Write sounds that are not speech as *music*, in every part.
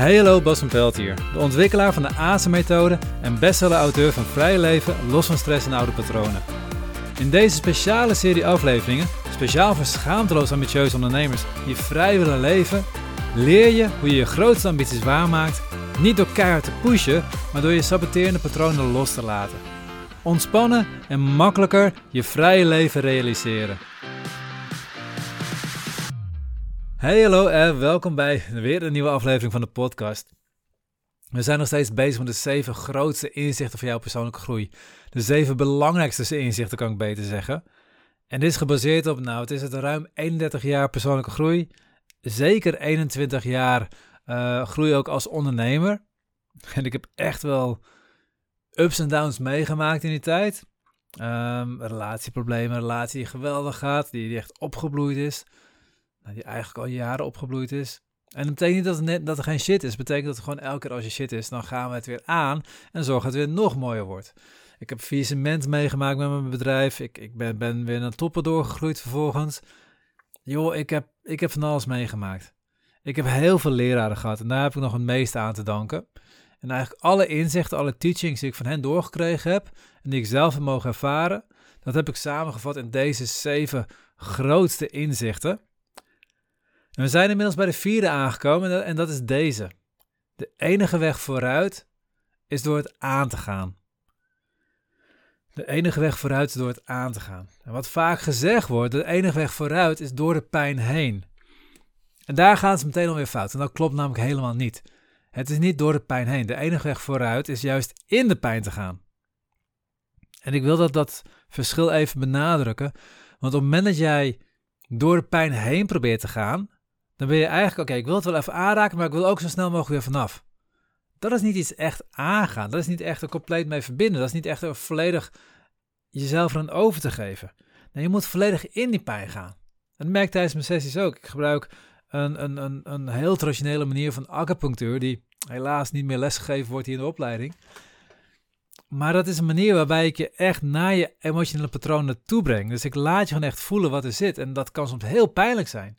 Hallo, Bas van Pelt hier, de ontwikkelaar van de ASE-methode en bestseller-auteur van Vrij Leven, Los van Stress en Oude Patronen. In deze speciale serie afleveringen, speciaal voor schaamteloos ambitieuze ondernemers die vrij willen leven, leer je hoe je je grootste ambities waarmaakt, niet door keihard te pushen, maar door je saboterende patronen los te laten. Ontspannen en makkelijker je vrije leven realiseren. Hey hallo en welkom bij weer een nieuwe aflevering van de podcast. We zijn nog steeds bezig met de zeven grootste inzichten voor jouw persoonlijke groei. De zeven belangrijkste inzichten kan ik beter zeggen. En dit is gebaseerd op, nou het is het ruim 31 jaar persoonlijke groei. Zeker 21 jaar uh, groei ook als ondernemer. En ik heb echt wel ups en downs meegemaakt in die tijd. Um, relatieproblemen, relatie die geweldig gaat, die, die echt opgebloeid is die eigenlijk al jaren opgebloeid is. En dat betekent niet dat, net, dat er geen shit is. Het betekent dat gewoon elke keer als je shit is, dan gaan we het weer aan en zorgen dat het weer nog mooier wordt. Ik heb cement meegemaakt met mijn bedrijf. Ik, ik ben, ben weer naar toppen doorgegroeid vervolgens. Joh, ik heb, ik heb van alles meegemaakt. Ik heb heel veel leraren gehad en daar heb ik nog het meeste aan te danken. En eigenlijk alle inzichten, alle teachings die ik van hen doorgekregen heb en die ik zelf heb mogen ervaren, dat heb ik samengevat in deze zeven grootste inzichten we zijn inmiddels bij de vierde aangekomen en dat is deze. De enige weg vooruit is door het aan te gaan. De enige weg vooruit is door het aan te gaan. En wat vaak gezegd wordt, de enige weg vooruit is door de pijn heen. En daar gaan ze meteen alweer fout. En dat klopt namelijk helemaal niet. Het is niet door de pijn heen. De enige weg vooruit is juist in de pijn te gaan. En ik wil dat, dat verschil even benadrukken. Want op het moment dat jij door de pijn heen probeert te gaan, dan ben je eigenlijk, oké, ik wil het wel even aanraken, maar ik wil ook zo snel mogelijk weer vanaf. Dat is niet iets echt aangaan. Dat is niet echt er compleet mee verbinden. Dat is niet echt er volledig jezelf aan over te geven. Nee, je moet volledig in die pijn gaan. En dat merk ik tijdens mijn sessies ook. Ik gebruik een, een, een, een heel traditionele manier van acupunctuur, die helaas niet meer lesgegeven wordt hier in de opleiding. Maar dat is een manier waarbij ik je echt naar je emotionele patronen toe breng. Dus ik laat je gewoon echt voelen wat er zit. En dat kan soms heel pijnlijk zijn.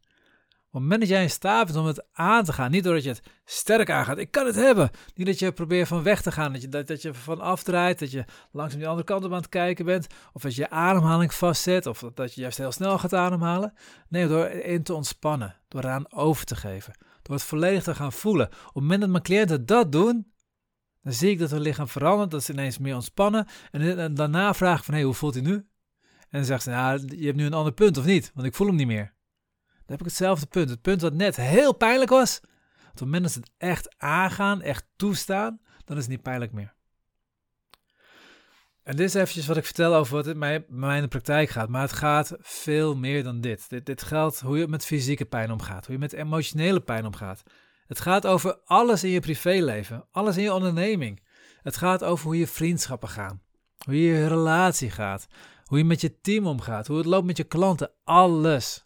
Op het moment dat jij in staat bent om het aan te gaan, niet doordat je het sterk aangaat, ik kan het hebben. Niet dat je probeert van weg te gaan, dat je, dat, dat je van afdraait, dat je langzaam die andere kant op aan het kijken bent, of dat je je ademhaling vastzet, of dat je juist heel snel gaat ademhalen. Nee, door in te ontspannen, door eraan over te geven, door het volledig te gaan voelen. Op het moment dat mijn cliënten dat doen, dan zie ik dat hun lichaam verandert, dat ze ineens meer ontspannen. En, daarna vraag ik van, hé, hey, hoe voelt hij nu? En dan zegt ze, nou, je hebt nu een ander punt, of niet? Want ik voel hem niet meer. Heb ik hetzelfde punt. Het punt wat net heel pijnlijk was. Op het moment dat ze het echt aangaan, echt toestaan, dan is het niet pijnlijk meer. En dit is eventjes wat ik vertel over wat het bij in de praktijk gaat. Maar het gaat veel meer dan dit. dit. Dit geldt hoe je met fysieke pijn omgaat, hoe je met emotionele pijn omgaat. Het gaat over alles in je privéleven, alles in je onderneming. Het gaat over hoe je vriendschappen gaan, hoe je relatie gaat, hoe je met je team omgaat, hoe het loopt met je klanten, alles.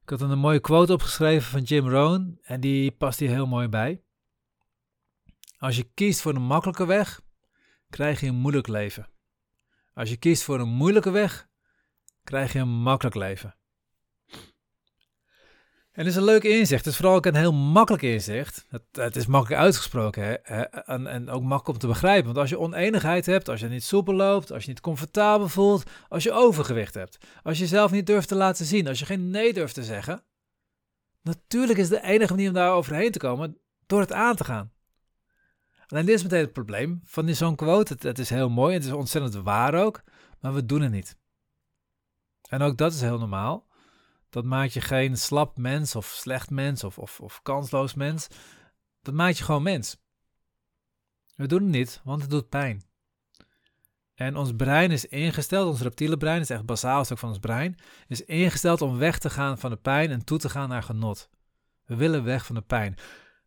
Ik had een mooie quote opgeschreven van Jim Rohn en die past hier heel mooi bij. Als je kiest voor een makkelijke weg, krijg je een moeilijk leven. Als je kiest voor een moeilijke weg, krijg je een makkelijk leven. En het is een leuk inzicht. Het is vooral ook een heel makkelijk inzicht. Het, het is makkelijk uitgesproken hè? En, en, ook makkelijk om te begrijpen. Want als je oneenigheid hebt, als je niet soepel loopt, als je niet comfortabel voelt, als je overgewicht hebt, als je jezelf niet durft te laten zien, als je geen nee durft te zeggen. Natuurlijk is de enige manier om daar overheen te komen door het aan te gaan. Alleen dit is meteen het probleem van zo'n quote. Het, het is heel mooi, het is ontzettend waar ook, maar we doen het niet. En ook dat is heel normaal. Dat maakt je geen slap mens of slecht mens of, of, of kansloos mens. Dat maakt je gewoon mens. We doen het niet, want het doet pijn. En ons brein is ingesteld, ons reptiele brein is echt basaal stuk van ons brein, is ingesteld om weg te gaan van de pijn en toe te gaan naar genot. We willen weg van de pijn.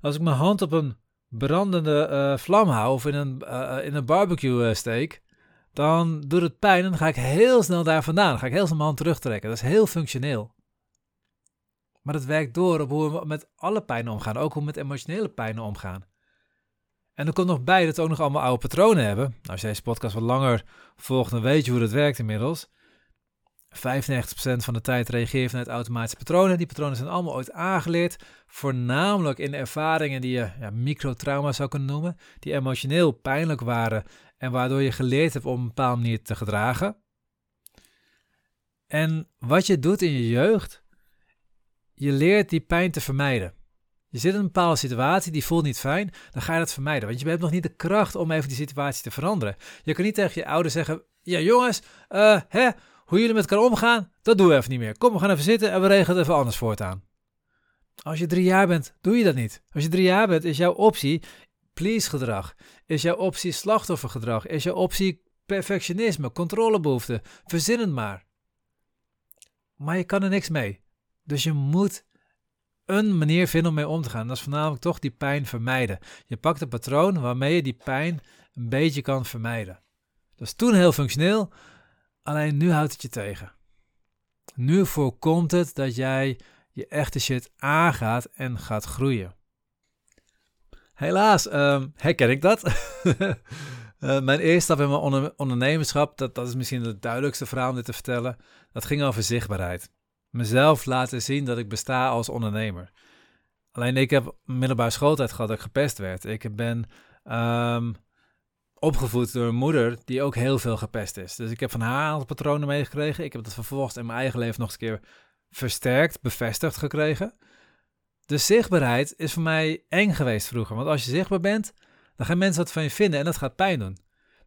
Als ik mijn hand op een brandende uh, vlam hou of in een, uh, in een barbecue uh, steek, dan doet het pijn en dan ga ik heel snel daar vandaan. Dan ga ik heel snel mijn hand terugtrekken. Dat is heel functioneel. Maar het werkt door op hoe we met alle pijn omgaan, ook hoe we met emotionele pijn omgaan. En er komt nog bij dat we ook nog allemaal oude patronen hebben. Nou, als je deze podcast wat langer volgt, dan weet je hoe dat werkt inmiddels. van de tijd reageer vanuit automatische patronen. Die patronen zijn allemaal ooit aangeleerd, voornamelijk in ervaringen die je ja, microtrauma zou kunnen noemen, die emotioneel pijnlijk waren en waardoor je geleerd hebt om een bepaalde manier te gedragen. En wat je doet in je jeugd, je leert die pijn te vermijden. Je zit in een bepaalde situatie, die voelt niet fijn, dan ga je dat vermijden. Want je hebt nog niet de kracht om even die situatie te veranderen. Je kan niet tegen je ouders zeggen, ja jongens, uh, hè, hoe jullie met elkaar omgaan, dat doen we even niet meer. Kom, we gaan even zitten en we regelen het even anders voortaan. Als je drie jaar bent, doe je dat niet. Als je drie jaar bent, is jouw optie please gedrag. Is jouw optie slachtoffergedrag. Is jouw optie perfectionisme, controlebehoefte. Verzin het maar. Maar je kan er niks mee. Dus je moet een manier vinden om mee om te gaan. Dat is voornamelijk toch die pijn vermijden. Je pakt een patroon waarmee je die pijn een beetje kan vermijden. Dat is toen heel functioneel, alleen nu houdt het je tegen. Nu voorkomt het dat jij je echte shit aangaat en gaat groeien. Helaas um, herken ik dat. uh, *laughs* mijn eerste stap in mijn ondernemerschap, dat, dat is misschien het duidelijkste verhaal om dit te vertellen, dat ging over zichtbaarheid. Mezelf laten zien dat ik besta als ondernemer. Alleen ik heb middelbare schooltijd gehad dat ik gepest werd. Ik ben um, opgevoed door een moeder die ook heel veel gepest is. Dus ik heb van haar aantal patronen meegekregen. Ik heb dat vervolgens in mijn eigen leven nog eens een keer versterkt, bevestigd gekregen. De zichtbaarheid is voor mij eng geweest vroeger. Want als je zichtbaar bent, dan gaan mensen wat van je vinden en dat gaat pijn doen.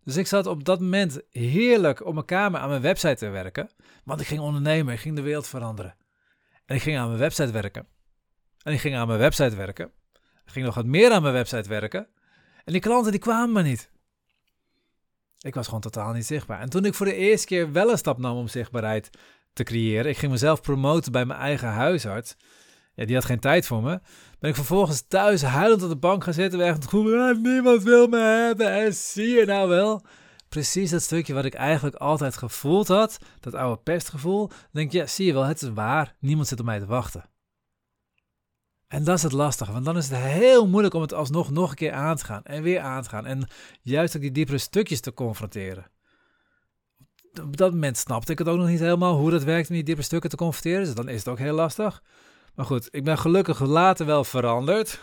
Dus ik zat op dat moment heerlijk op mijn kamer aan mijn website te werken. Want ik ging ondernemen, ik ging de wereld veranderen. En ik ging aan mijn website werken. En ik ging aan mijn website werken. Ik ging nog wat meer aan mijn website werken. En die klanten die kwamen maar niet. Ik was gewoon totaal niet zichtbaar. En toen ik voor de eerste keer wel een stap nam om zichtbaarheid te creëren. Ik ging mezelf promoten bij mijn eigen huisarts. Ja, die had geen tijd voor me. Ben ik vervolgens thuis huilend op de bank gaan zitten. Echt goed, ah, niemand wil me hebben. En zie je nou wel? Precies dat stukje wat ik eigenlijk altijd gevoeld had. Dat oude pestgevoel. Dan denk je, ja, zie je wel, het is waar. Niemand zit op mij te wachten. En dat is het lastige, want dan is het heel moeilijk om het alsnog nog een keer aan te gaan en weer aan te gaan. En juist ook die diepere stukjes te confronteren. Op dat moment snapte ik het ook nog niet helemaal hoe dat werkt om die diepe stukken te confronteren. Dus dan is het ook heel lastig. Maar goed, ik ben gelukkig later wel veranderd.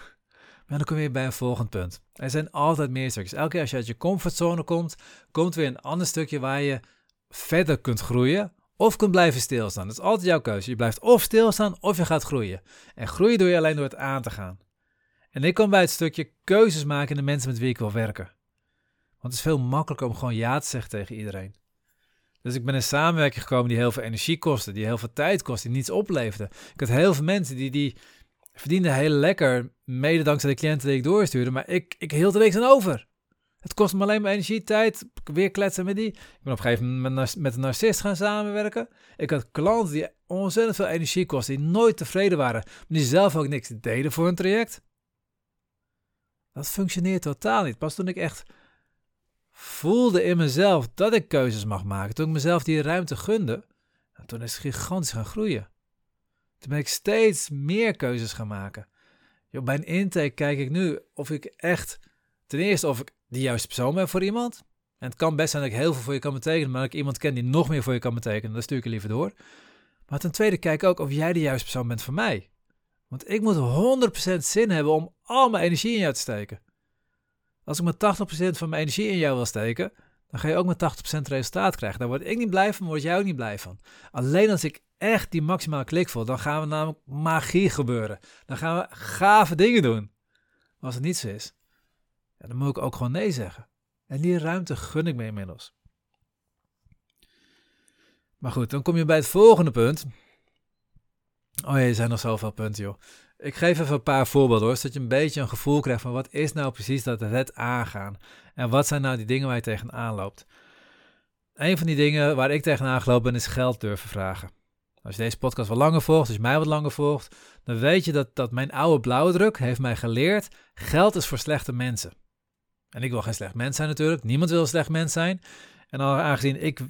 Maar dan kom je bij een volgend punt. Er zijn altijd meer stukjes. Elke keer als je uit je comfortzone komt, komt weer een ander stukje waar je verder kunt groeien of kunt blijven stilstaan. Dat is altijd jouw keuze. Je blijft of stilstaan of je gaat groeien. En groeien doe je alleen door het aan te gaan. En ik kom bij het stukje keuzes maken in de mensen met wie ik wil werken. Want het is veel makkelijker om gewoon ja te zeggen tegen iedereen. Dus ik ben in samenwerking gekomen die heel veel energie kostte, die heel veel tijd kostte, die niets opleverde. Ik had heel veel mensen die, die verdienden heel lekker, mede dankzij de cliënten die ik doorstuurde, maar ik, ik hield er niks aan over. Het kost me alleen maar energie, tijd, weer kletsen met die. Ik ben op een gegeven moment met een narcist gaan samenwerken. Ik had klanten die ontzettend veel energie kosten, die nooit tevreden waren, maar die zelf ook niks deden voor een traject. Dat functioneert totaal niet. Pas toen ik echt voelde in mezelf dat ik keuzes mag maken, toen ik mezelf die ruimte gunde, toen is het gigantisch gaan groeien. Toen ben ik steeds meer keuzes gaan maken. bij een intake kijk ik nu of ik echt, ten eerste of ik de juiste persoon ben voor iemand. En het kan best zijn dat ik heel veel voor je kan betekenen, maar dat ik iemand ken die nog meer voor je kan betekenen, dan stuur ik je liever door. Maar ten tweede kijk ik ook of jij de juiste persoon bent voor mij. Want ik moet 100% zin hebben om al mijn energie in jou te steken. Als ik met 80% van mijn energie in jou wil steken, dan ga je ook met 80% resultaat krijgen. Daar word ik niet blij van, word jij ook niet blij van. Alleen als ik echt die maximale klik voel, dan gaan we namelijk magie gebeuren. Dan gaan we gave dingen doen. Maar als het niet zo is, ja, dan moet ik ook gewoon nee zeggen. En die ruimte gun ik me inmiddels. Maar goed, dan kom je bij het volgende punt. Oh ja, er zijn nog zoveel punten, joh. Ik geef even een paar voorbeelden hoor, zodat je een beetje een gevoel krijgt van wat is nou precies dat het aangaan. En wat zijn nou die dingen waar je tegenaan loopt. Een van die dingen waar ik tegenaan gelopen ben is geld durven vragen. Als je deze podcast wat langer volgt, als je mij wat langer volgt, dan weet je dat, dat mijn oude blauwdruk heeft mij geleerd, geld is voor slechte mensen. En ik wil geen slecht mens zijn natuurlijk, niemand wil een slecht mens zijn. En aangezien ik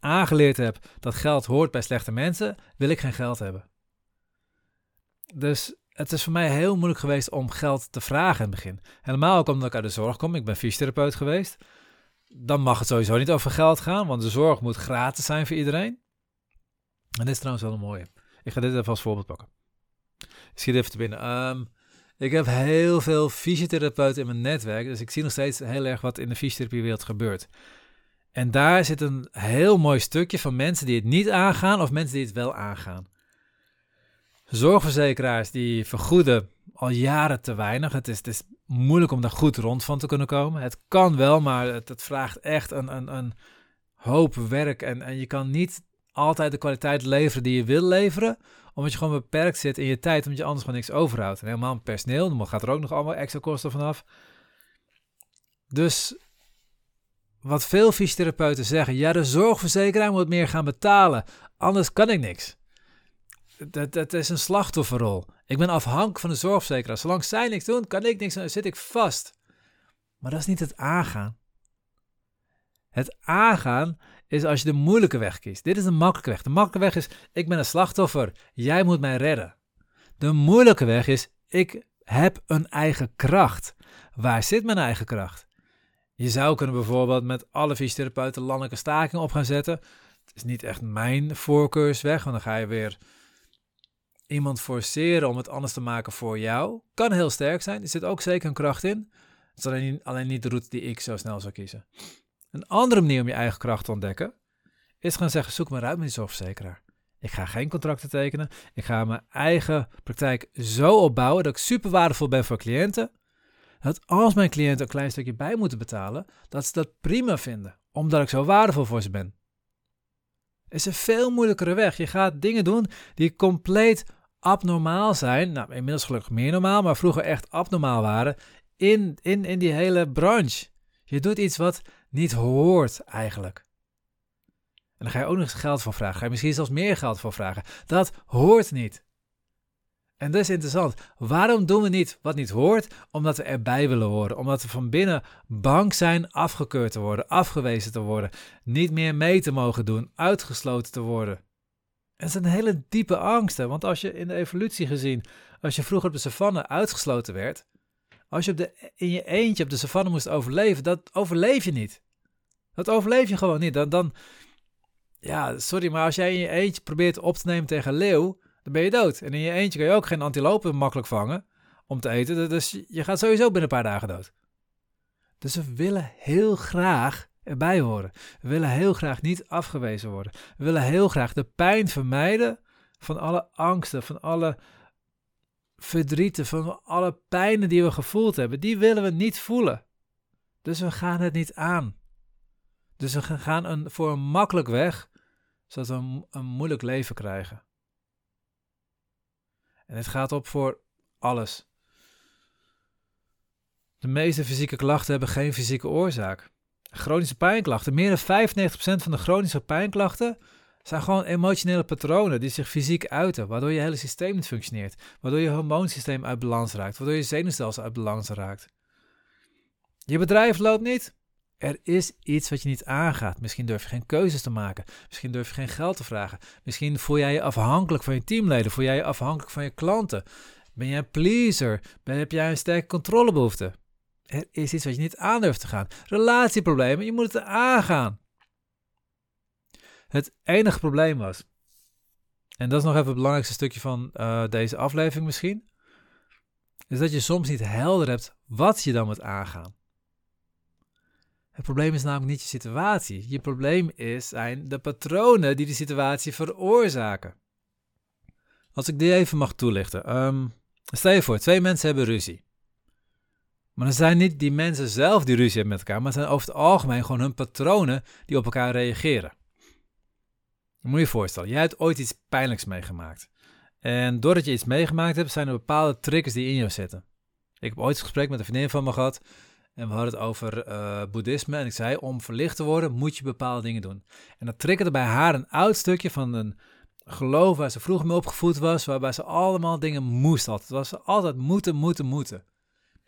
aangeleerd heb dat geld hoort bij slechte mensen, wil ik geen geld hebben. Dus het is voor mij heel moeilijk geweest om geld te vragen in het begin. Helemaal ook omdat ik uit de zorg kom. Ik ben fysiotherapeut geweest. Dan mag het sowieso niet over geld gaan, want de zorg moet gratis zijn voor iedereen. En dit is trouwens wel een mooie. Ik ga dit even als voorbeeld pakken. Ik schiet even te binnen. Ehm, ik heb heel veel fysiotherapeuten in mijn netwerk, dus ik zie nog steeds heel erg wat in de fysiotherapiewereld gebeurt. En daar zit een heel mooi stukje van mensen die het niet aangaan of mensen die het wel aangaan. Zorgverzekeraars die vergoeden al jaren te weinig. Het is, het is moeilijk om daar goed rond van te kunnen komen. Het kan wel, maar het, het vraagt echt een, een, een hoop werk. En, en je kan niet altijd de kwaliteit leveren die je wil leveren, omdat je gewoon beperkt zit in je tijd, omdat je anders gewoon niks overhoudt. En helemaal personeel, dan gaat er ook nog allemaal extra kosten vanaf. Dus wat veel fysiotherapeuten zeggen, ja, de zorgverzekeraar moet meer gaan betalen, anders kan ik niks. Dat, dat is een slachtofferrol. Ik ben afhankelijk van de zorgverzekeraar. Zolang zij niks doen, kan ik niks, dan zit ik vast. Maar dat is niet het aangaan. Het aangaan is als je de moeilijke weg kiest. Dit is de makkelijke weg. De makkelijke weg is, ik ben een slachtoffer. Jij moet mij redden. De moeilijke weg is, ik heb een eigen kracht. Waar zit mijn eigen kracht? Je zou kunnen bijvoorbeeld met alle fysiotherapeuten landelijke stakingen op gaan zetten. Het is niet echt mijn voorkeursweg, want dan ga je weer iemand forceren om het anders te maken voor jou. Kan heel sterk zijn, er zit ook zeker een kracht in. Het is alleen niet, de route die ik zo snel zou kiezen. Een andere manier om je eigen kracht te ontdekken is gaan zeggen: zoek maar uit met die zorgverzekeraar. Ik ga geen contracten tekenen. Ik ga mijn eigen praktijk zo opbouwen dat ik super waardevol ben voor cliënten. Dat als mijn cliënten een klein stukje bij moeten betalen, dat ze dat prima vinden, omdat ik zo waardevol voor ze ben. Is een veel moeilijkere weg. Je gaat dingen doen die compleet abnormaal zijn. Nou, inmiddels gelukkig meer normaal, maar vroeger echt abnormaal waren in, in, in die hele branche. Je doet iets wat niet hoort eigenlijk. En dan ga je ook nog geld voor vragen. Ga je misschien zelfs meer geld voor vragen. Dat hoort niet. En dat is interessant. Waarom doen we niet wat niet hoort? Omdat we erbij willen horen. Omdat we van binnen bang zijn afgekeurd te worden, afgewezen te worden, niet meer mee te mogen doen, uitgesloten te worden. Dat zijn hele diepe angsten. Want als je in de evolutie gezien, als je vroeger op de savanne uitgesloten werd, als je op de, in je eentje op de savanne moest overleven, dat overleef je niet. Dat overleef je gewoon niet. Dan, dan, ja, sorry, maar als jij in je eentje probeert op te nemen tegen leeuw, dan ben je dood. En in je eentje kan je ook geen antilopen makkelijk vangen om te eten. Dus je gaat sowieso binnen een paar dagen dood. Dus we willen heel graag erbij horen. We willen heel graag niet afgewezen worden. We willen heel graag de pijn vermijden van alle angsten, van alle verdrieten, van alle pijnen die we gevoeld hebben, die willen we niet voelen. Dus we gaan het niet aan. Dus we gaan een, voor een makkelijk weg, zodat we een, een moeilijk leven krijgen. En het gaat op voor alles. De meeste fysieke klachten hebben geen fysieke oorzaak. Chronische pijnklachten, meer dan 95% van de chronische pijnklachten zijn gewoon emotionele patronen die zich fysiek uiten, waardoor je hele systeem niet functioneert, waardoor je hormoonsysteem uit balans raakt, waardoor je zenuwstelsel uit balans raakt. Je bedrijf loopt niet. Er is iets wat je niet aangaat. Misschien durf je geen keuzes te maken. Misschien durf je geen geld te vragen. Misschien voel jij je afhankelijk van je teamleden. Voel jij je afhankelijk van je klanten. Ben jij een pleaser? Ben, heb jij een sterke controlebehoefte? Er is iets wat je niet aan durft te gaan. Relatieproblemen, je moet het aangaan. Het enige probleem was, en dat is nog even het belangrijkste stukje van uh, deze aflevering misschien, is dat je soms niet helder hebt wat je dan moet aangaan. Het probleem is namelijk niet je situatie. Je probleem is, zijn de patronen die die situatie veroorzaken. Als ik die even mag toelichten. Um, stel je voor, twee mensen hebben ruzie. Maar dan zijn niet die mensen zelf die ruzie hebben met elkaar, maar het zijn over het algemeen gewoon hun patronen die op elkaar reageren. moet je je voorstellen, jij hebt ooit iets pijnlijks meegemaakt. En doordat je iets meegemaakt hebt, zijn er bepaalde triggers die in jou zitten. Ik heb ooit een gesprek met een vriendin van me gehad. En we hadden het over uh, boeddhisme. En ik zei, om verlicht te worden, moet je bepaalde dingen doen. En dat triggerde bij haar een oud stukje van een geloof waar ze vroeger mee opgevoed was. Waarbij ze allemaal dingen moest altijd. Was altijd moeten, moeten, moeten.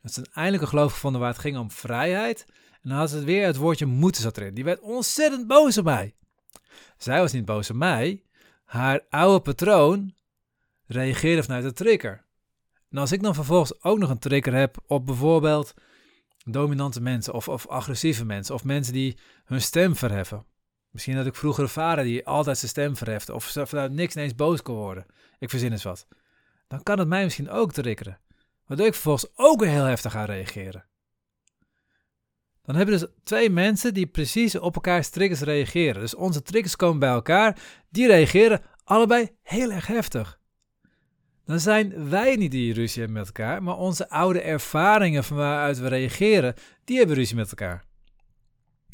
Dat ze eindelijk een geloof gevonden waar het ging om vrijheid. En dan had ze weer het woordje moeten zat erin. Die werd ontzettend boos op mij. Zij was niet boos op mij. Haar oude patroon reageerde vanuit de trigger. En als ik dan vervolgens ook nog een trigger heb op bijvoorbeeld dominante mensen of, of agressieve mensen of mensen die hun stem verheffen. Misschien had ik vroeger een vader die altijd zijn stem verheft of vanuit niks ineens boos kon worden. Ik verzin eens wat. Dan kan het mij misschien ook triggeren. Waardoor ik vervolgens ook heel heftig ga reageren. Dan hebben we dus twee mensen die precies op elkaars triggers reageren. Dus onze triggers komen bij elkaar, die reageren allebei heel erg heftig. Dan zijn wij niet die ruzie hebben met elkaar, maar onze oude ervaringen van waaruit we reageren, die hebben ruzie met elkaar.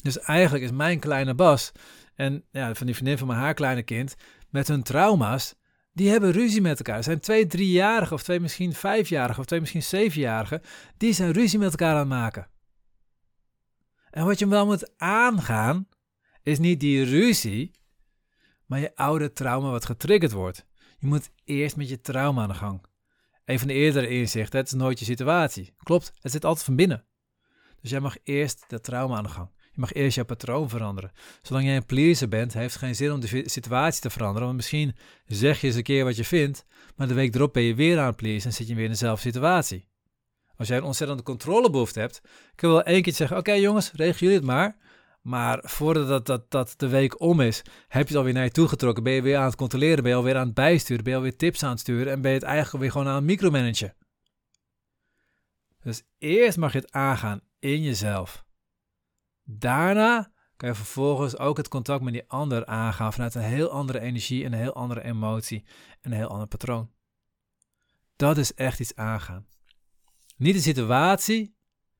Dus eigenlijk is mijn kleine Bas en ja, van die vriendin van mijn haar kleine kind met hun trauma's, die hebben ruzie met elkaar. Er zijn twee driejarigen of twee misschien vijfjarigen of twee misschien zevenjarigen, die zijn ruzie met elkaar aan het maken. En wat je wel moet aangaan, is niet die ruzie, maar je oude trauma wat getriggerd wordt. Je moet eerst met je trauma aan de gang. Een van de eerdere inzichten, het is nooit je situatie. Klopt, het zit altijd van binnen. Dus jij mag eerst dat trauma aan de gang. Je mag eerst jouw patroon veranderen. Zolang jij een pleaser bent, heeft het geen zin om de situatie te veranderen. Want misschien zeg je eens een keer wat je vindt, maar de week erop ben je weer aan het pleasen en zit je weer in dezelfde situatie. Als jij een ontzettende controlebehoefte hebt, kun je wel één keer zeggen: Oké jongens, regel jullie het maar. Maar voordat dat, dat, dat de week om is, heb je het alweer naar je toe getrokken. Ben je weer aan het controleren, ben je alweer aan het bijsturen, ben je alweer tips aan het sturen en ben je het eigenlijk weer gewoon aan het micromanagen. Dus eerst mag je het aangaan in jezelf. Daarna kan je vervolgens ook het contact met die ander aangaan vanuit een heel andere energie, en een heel andere emotie en een heel ander patroon. Dat is echt iets aangaan. Niet de situatie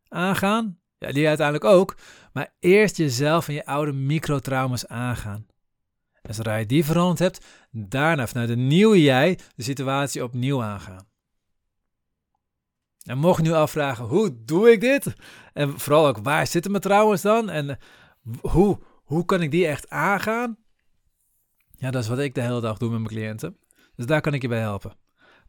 aangaan, ja, die uiteindelijk ook, maar eerst jezelf en je oude microtrauma's aangaan. En zodra je die veranderd hebt, daarna vanuit een nieuwe jij de situatie opnieuw aangaan. En mocht je nu afvragen, hoe doe ik dit? En vooral ook, waar zitten mijn trauma's dan? En hoe, hoe kan ik die echt aangaan? Ja, dat is wat ik de hele dag doe met mijn cliënten. Dus daar kan ik je bij helpen.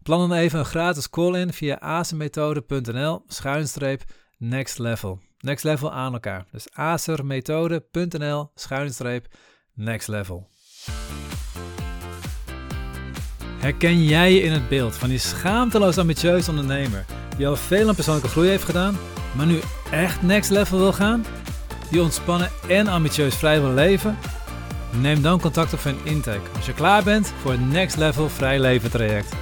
Plan dan even een gratis call in via azenmethode.nl schuinstreep next level. Next level aan elkaar. Dus acermethode.nl schuinstreep next level. Herken jij je in het beeld van die schaamteloos ambitieuze ondernemer die al veel aan persoonlijke groei heeft gedaan, maar nu echt next level wil gaan? Die ontspannen en ambitieus vrij wil leven? Neem dan contact op een intake als je klaar bent voor het Next Level Vrij Leven traject.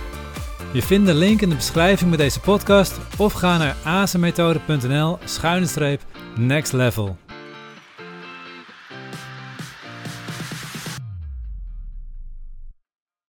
Je vindt de link in de beschrijving bij deze podcast of ga naar azenmethode.nl schuine streep next level.